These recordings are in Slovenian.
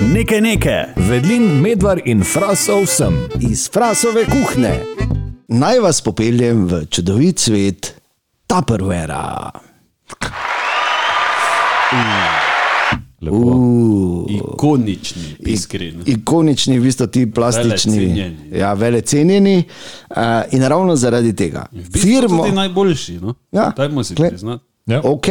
Nekaj nekaj. Vedlin, medvar in frasov sem. iz Frasove kuhne. Naj vas popeljem v čudovit svet Tupperwarea. Uh, Ikonični, iskreni. ikonični, v bistvu ti plastični, Velecenjeni. ja, vele cenjeni. Uh, in ravno zaradi tega. Firmo. Tudi najboljši. No? Ja, Dajmo si glej. priznati. Ja. Ok,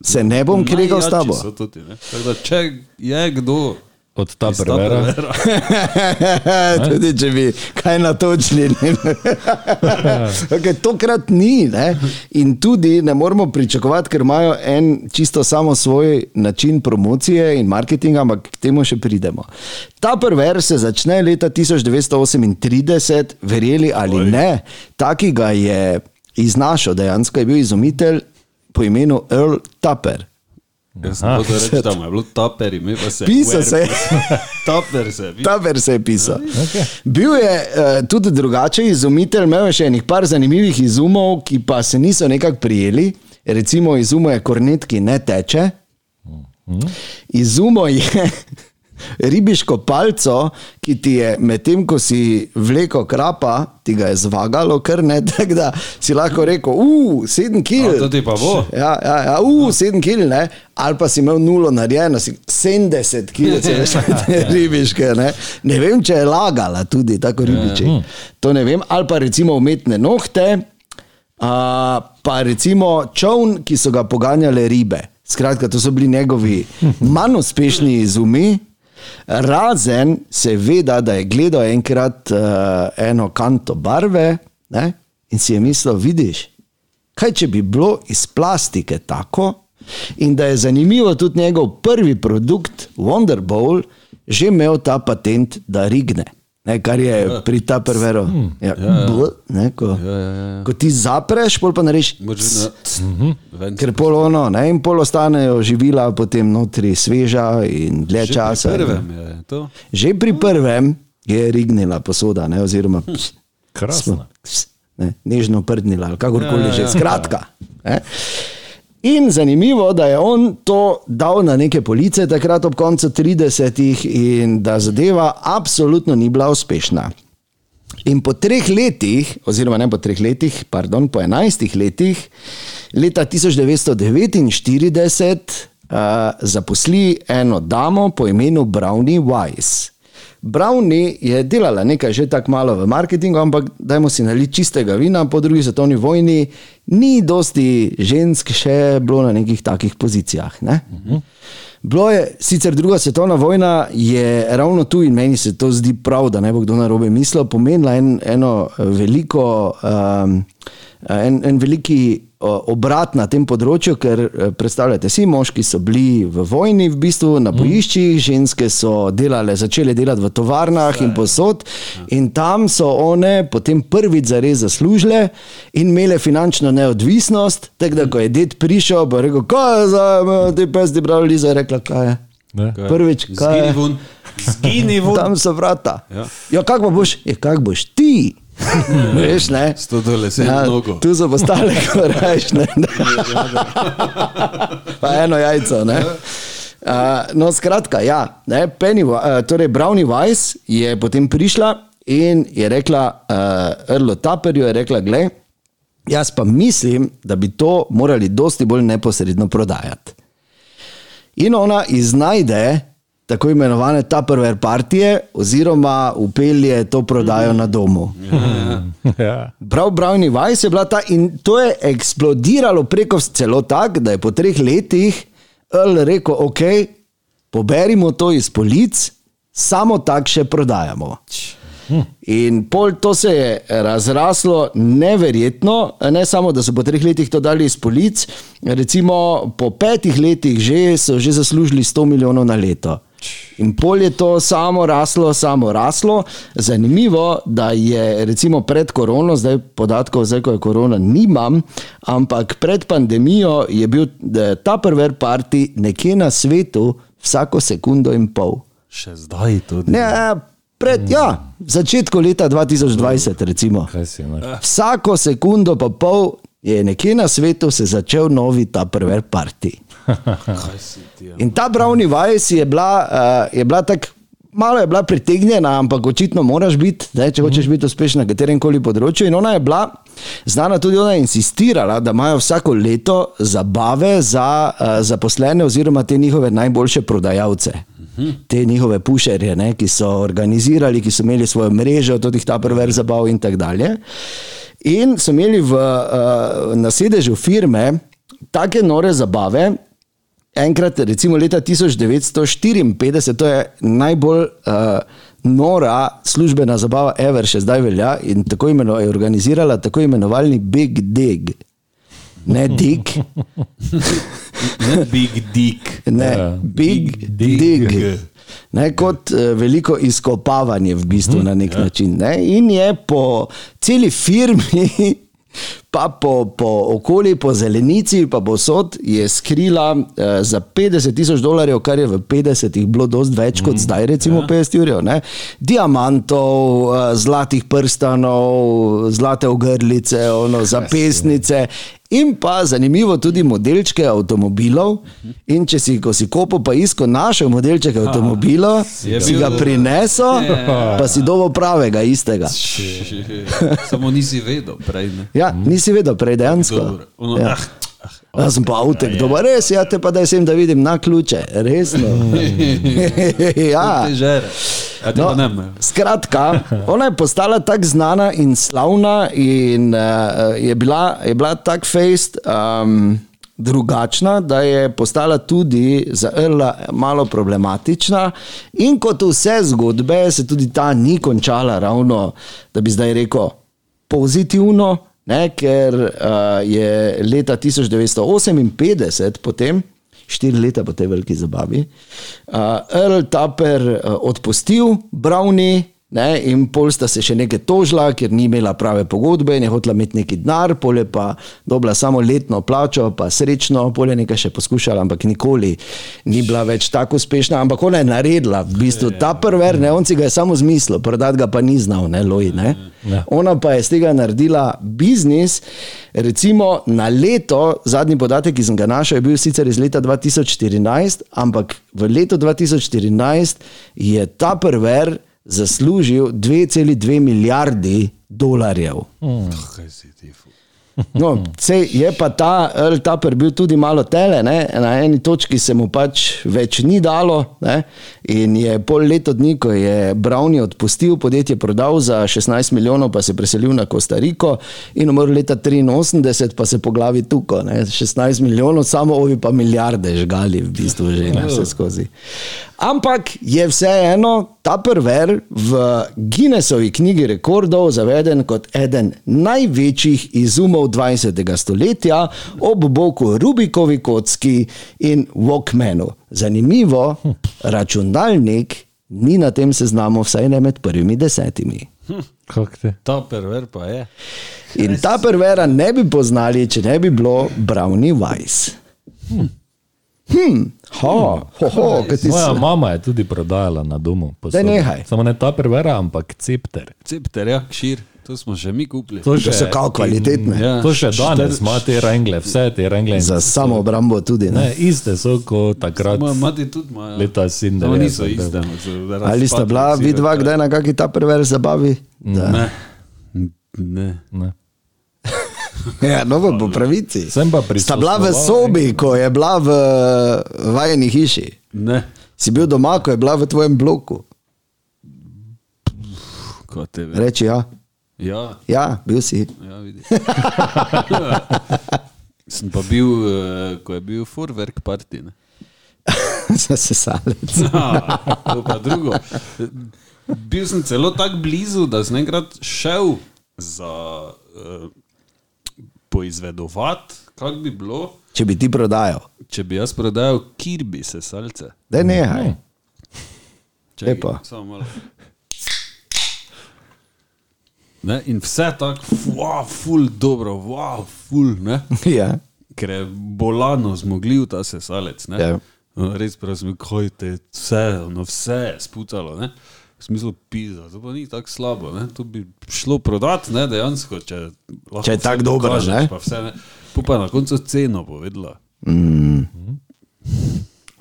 se ne bom kregal s tabo. so Tudi. Tako da, če je kdo Od Tupperwarea. Tupperwarea, Tudi če bi kaj natočili. okay, tokrat ni. Ne? In tudi ne moramo pričakovati, ker imajo en čisto samo svoj način promocije in marketinga, ampak k temu še pridemo. Ta prver se začne leta 1938, verjeli ali Oj. ne, taki ga je iznašel, dejansko je bil izumitelj po imenu Earl Tupper. Jaz sem hotel reči, da mu je bilo taper, ime pa se. Pisal se je. Taper se je. Taber se je pisal. Okay. Bil je uh, tudi drugačen izumitelj, imel je še enih par zanimivih izumov, ki pa se niso nekako prijeli. Recimo, izumil je kornet, ki ne teče. Izumil je ribiško palco, ki ti je medtem, ko si vleko krapa, ti ga je zvagalo, kar ne, tako da si lahko rekel, uf, sedem kil. A, to ti pa bo. Ja, ja, ja uf, sedem kil, ne. Ali pa si imel nulo narejeno, si 70 kil, če veš, te ribiške. Ne. ne vem, če je lagala tudi tako ribiči. To ne vem. Ali pa recimo umetne nohte, a, pa recimo čovn, ki so ga poganjale ribe. Skratka, to so bili njegovi manj uspešni izumi. Razen seveda, da je gledal enkrat uh, eno kanto barve ne, in si je mislil, vidiš, kaj če bi bilo iz plastike tako. In da je zanimivo tudi njegov prvi produkt, Wonder Bowl, že imel ta patent, da rigne. Ne, kar je pri ta prvero. Ja, bl, ne, ko, ko ti zapreš, pol pa narediš. Na. Ker pol ono, ne, in pol ostanejo živila potem notri sveža in dlje časa. Prvem je to. Že pri prvem je rignila posoda, ne, oziroma ps, Krasno. ps, ne, nežno prdnila, kakorkoli Ja, že. ja. Skratka. Ne. In zanimivo, da je on to dal na neke police takrat ob koncu 30-ih in da zadeva absolutno ni bila uspešna. In po treh letih, oziroma ne po treh letih, pardon, po enajstih letih, leta 1949 uh, zaposli eno damo po imenu Brownie Wise. Brownie je delala nekaj že tako malo v marketingu, ampak dajmo si naliti čistega vina, po drugi svetovni vojni ni dosti žensk še bilo na nekih takih pozicijah. Ne? Bilo je, sicer druga svetovna vojna je ravno tu in meni se to zdi prav, da ne bo kdo na robe mislil, pomenila en, eno veliko, um, en, en veliki obrat na tem področju, ker eh, predstavljate si, moški so bili v vojni, v bistvu na bojiščih, ženske so delale, začele delati v tovarnah in posod, in tam so one potem prvič zares zaslužile in imele finančno neodvisnost. Tako da, ko je ded prišel, bo rekel, kaj je za te pesti, brali Liza, je rekla, kaj je. Ne? Prvič, kaj je. Zgini ven. Tam so vrata. Ja. Ja, kako boš? Ja, kako boš ti? Veš, ne? Sto dole se Ja, nogo. tu so postale, ko rečeš. Pa eno jajco. Ne? Uh, no, skratka, ja, ne, Penny, uh, torej Brownie Weiss je potem prišla in je rekla, uh, Earl Tupperju je rekla, gled, jaz pa mislim, da bi to morali dosti bolj neposredno prodajati. In ona iznajde tako imenovane Tupperware partije, oziroma upelje to prodajo na domu. Ja. Prav Brownie Weiss je bila ta in to je eksplodiralo preko celo tako, da je po treh letih Earl rekel: OK, poberimo to iz polic, samo tako še prodajamo. In pol to se je razraslo neverjetno, ne samo, da so po treh letih to dali iz polic, recimo po petih letih že so že zaslužili 100 milijonov na leto. In pol je to samo raslo, samo raslo. Zanimivo, da je recimo pred korono, zdaj podatkov, zdaj ko je korona, nimam, ampak pred pandemijo je bil eh, Tupperware party nekje na svetu vsako sekundo in pol. Še zdaj tudi. Ne, pred, ja, začetku leta 2020, recimo. Ne? Vsako sekundo pa pol je nekje na svetu se začel novi ta prvi parti. Ja? In ta Brownie Weiss je bila, uh, je bila tako. Malo je bila pritegnjena, ampak očitno moraš biti, ne, če hočeš biti uspešen na katerem koli področju. In ona je bila znana tudi, ona je insistirala, da imajo vsako leto zabave za uh, zaposlene oziroma te njihove najboljše prodajalce. Te njihove pušerje, ne, ki so organizirali, ki so imeli svojo mrežo, tudi ta prver zabav in tako dalje. In so imeli v, uh, na sedežu firme take nore zabave, enkrat, recimo leta 1954, to je najbolj uh, nora službena zabava, Ever še zdaj velja in tako imeno, je organizirala tako imenovani Big Dig. Ne Dig, Ne Big Dick. ne Ja, Big Big Dig. Dig. Ne, kot uh, veliko izkopavanje, v bistvu na nek način. Ne? In je po celi firmi, pa po, po okolju, po zelenici, pa posod je skrila uh, za 50 tisoč dolarjev, kar je v 50-ih bilo dosti več kot zdaj, recimo 50 ur, diamantov, uh, zlatih prstanov, zlate ogrlice, ono, zapestnice. In pa zanimivo tudi modelčke avtomobilov. In če si, ko si kopal, pa iskal našel modelček avtomobilov, Je si ga prinesel, pa si dobo pravega istega. Samo nisi vedel prej. Ne? Ja, nisi vedel prej dejansko. Ono, Ja. ah, Jaz sem pa avtek, dobro, res, ja te pa da sem, da vidim na ključe, resno. ja. Te žere. A ti No, pa ne me. skratka, ona je postala tako znana in slavna, in uh, je bila, je bila tako fejst. Um, Drugačna, da je postala tudi za Erla malo problematična, in kot vse zgodbe, se tudi ta ni končala ravno, da bi zdaj rekel, pozitivno, ne, ker uh, je leta 1958, potem, štiri leta po tej veliki zabavi, uh, Earl Tupper uh, odpustil Brownie. Ne, in pol sta se še nekaj tožila, ker ni imela prave pogodbe in je hotela imeti neki denar, pol je pa dobila samo letno plačo, pa srečno, pol je nekaj še poskušala, ampak nikoli ni bila več tako uspešna. Ampak ona je naredila, v bistvu ta prver, ne, on si ga je samo zmislil, prodati ga pa ni znal, ne, Loj. Ne. Ja. Ona pa je iz tega naredila biznis. Recimo na leto, zadnji podatek, ki sem ga našel, je bil sicer iz leta 2014, ampak v letu 2014 je ta prver zaslužil 2,2 milijardi dolarjev. Ti? fu. No, sej je pa ta Earl Tupper bil tudi malo tele, ne? na eni točki se mu pač več ni dalo. Ne? In je pol leto dni, ko je Brownie odpustil, podjetje prodal za 16 milijonov, pa se preselil na Kostariko in umrl leta 83, pa se po glavi tuko. Ne? 16 milijonov, samo ovi pa milijarde žgali, v bistvu že ne vse skozi. Ampak je vseeno ta prver v Guinnessovi knjigi rekordov zaveden kot eden največjih izumov 20. stoletja ob boku Rubikovi kocki in Walkmanu. Zanimivo, računalnik ni na tem seznamu, vsaj ne med prvimi desetimi. Te? Ta perver pa je. In ta prvera ne bi poznali, če ne bi bilo Brownie Weiss. Hm, ho, ho, ho, kaj ti Moja si. mama je tudi prodajala na domu. Daj nehaj. Samo ne ta prevera, ampak cepter. Cepter, ja, šir. To smo še mi kupili. To Da so kao kvalitetne. Ja. To še danes ima te rengle, vse te rengle. Za samo obrambo tudi. Ne? Ne, iste so kot takrat. Moja mati tudi ima. Leta Samo 97, niso da. iste. so Ali sta bila vidva kdaj na kakšni ta prver zabavi? Da. Ne. Ne. Ne. Ja, no, po pravici. Sem pa Sta bila v sobi, ko je bila v vajeni hiši. Ne. Si bil doma, ko je bila v tvojem bloku. Reči ja. Ja, Ja, bil si. ja. Sem pa bil, eh, ko je bil Furwerk party. Ne? Zasesalec. To pa drugo. Bil sem celo tako blizu, da sem enkrat šel za uh, poizvedovati, kako bi bilo, Če bi ti prodajal. če bi jaz prodajal kirbi sesalce. Da nehaj. Čakaj, Lepo. samo malo. Ne, in vse tako, wow, ful, dobro, wow, ful, ne. Ja. ker je bolano zmogljiv ta sesalec. ne. Ja. No, Res prav sem, kaj te vse, no, vse je spucalo. Ne? V smislu pizza, to pa ni tako slabo, ne? to bi šlo prodati, ne, dejansko, če, Če je tako dobro, ne? Pa vse, ne. Pa na koncu ceno povedala.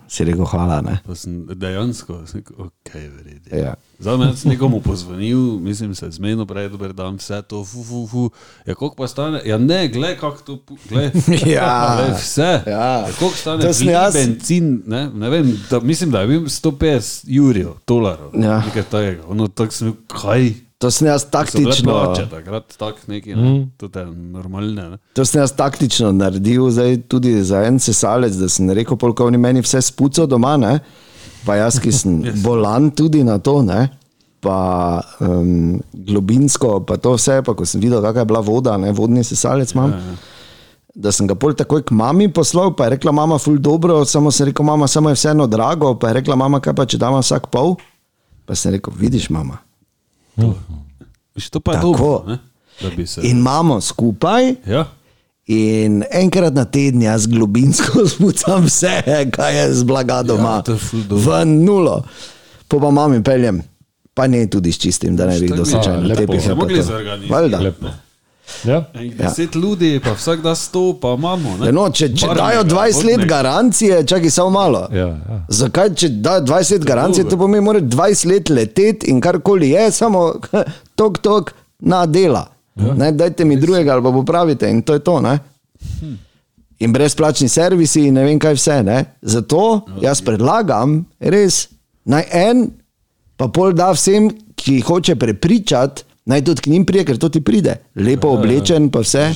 Si rekel, hvala. Ne? Pa sem dejansko, sem rekel, ok, vredi. Ja. Zdaj je nekomu pozvonil, mislim, se zmeno prej, dober dan, vse to, fu, fu, fu. Ja, koliko pa stane? Ja, ne, gled, kako to, gled. Ja. Glej, vse. Ja. koliko stane To sem plin, jaz- benzin, ne, ne vem, da, mislim, da je bil 150 jurjev, dolarjev. Ja. Nekaj takega. Ono, tak sem kaj? To sem jaz taktično. plače, takrat tak neki, ne, mm. to je normalne, ne. To sem jaz taktično naredil, zdaj tudi za en sesalec, da sem rekel, polk oni meni vse spuco doma, ne? pa jaz, ki sem yes. bolan tudi na to, ne? pa um, globinsko, pa to vse, pa ko sem videl, kakšna je bila voda, ne? vodni sesalec imam. Ja, ja. Da sem ga pol takoj k mami poslal, pa je rekla, mama, ful dobro, samo sem rekel, mama, samo je vseeno drago, pa je rekla, mama, kaj pa če damo vsak pol? Pa sem rekel, vidiš, mama. Viš, To pa je Tako. dobro, se. In imamo skupaj, Ja. In enkrat na teden jaz globinsko spucam vse, kaj je z blaga doma. Ja, to je ful dobro. v nulo. Po pa mami peljem, pa ne tudi s čistim, da ne bi kdo je. A, lepo. tepih Se je Ja. Enih Deset ljudi, pa vsak da sto, pa imamo. ne. Ja, No, če, če Barvnega, dajo 20 let vodnega. garancije, čakaj samo malo. Ja, ja. Zakaj, če dajo 20 let garancije, to pomeni, da 20 let leteti in karkoli je, samo tok, tok na dela. Ja. Ne, dajte mi drugega ali pa popravite in to je to. Ne? In brezplačni servisi in ne vem kaj vse. Ne? Zato jaz predlagam, res, naj en, pa pol da vsem, ki hoče prepričati, naj tudi k njim prije, ker to ti pride. Lepo oblečen, pa vse,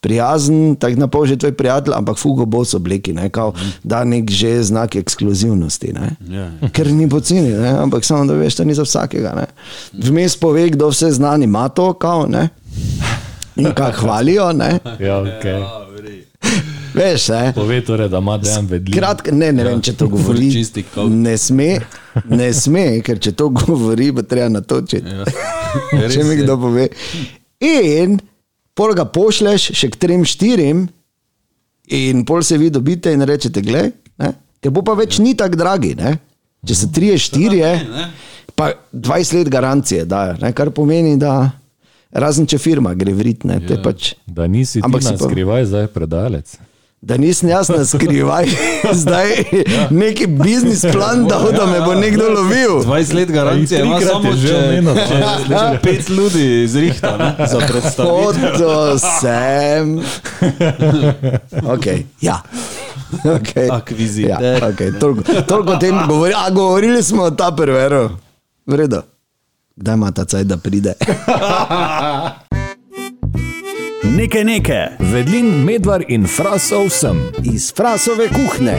prijazen, tako na pol že tvoj prijatelj, ampak fugo bos obleki, ne? Kao, da nek že znak ekskluzivnosti. Ne? Ja, ja. Ker ni poceni, ne? ampak samo da veš, da ni za vsakega. Ne? Vmes pove, kdo vse znani ima to, kao, ne? in kaj hvalijo. Ne? Ja, okay. Ja. Veš, ne? Pove torej, da ima dejan vedljiv. Kratka, ne, ne vem, če to govori. Ne sme, ne sme, ker če to govori, bo treba natočiti. Ja. Če mi kdo pove. In pol ga pošleš še k trem, štirim, in pol se vi dobite in rečete, gled, ker bo pa več ni tako dragi. Ne? Če se trije, štirje, ne, ne. pa 20 let garancije dajo, ne? kar pomeni, da razen če firma gre vrit, ne, te pač. Da nisi Ampak ti si na pa- skrivaj zdaj predalec. Da nisem jaz na skrivaj, zdaj neki biznis plan dal, da me bo nekdo lovil. 20 let garancije, A i ima samo že omenil. če, če pet ljudi zrihta ne, za predstavitev. Foto sem. Okay, ja. Okay. Akviziter. Ja, okay. Toliko, toliko o tem govori. A govorili smo o ta perveru. Vredo. Kdaj ima ta cajt, da pride? Nekaj nekaj. Vedlin, medvar in frasov sem. Iz frasove kuhne.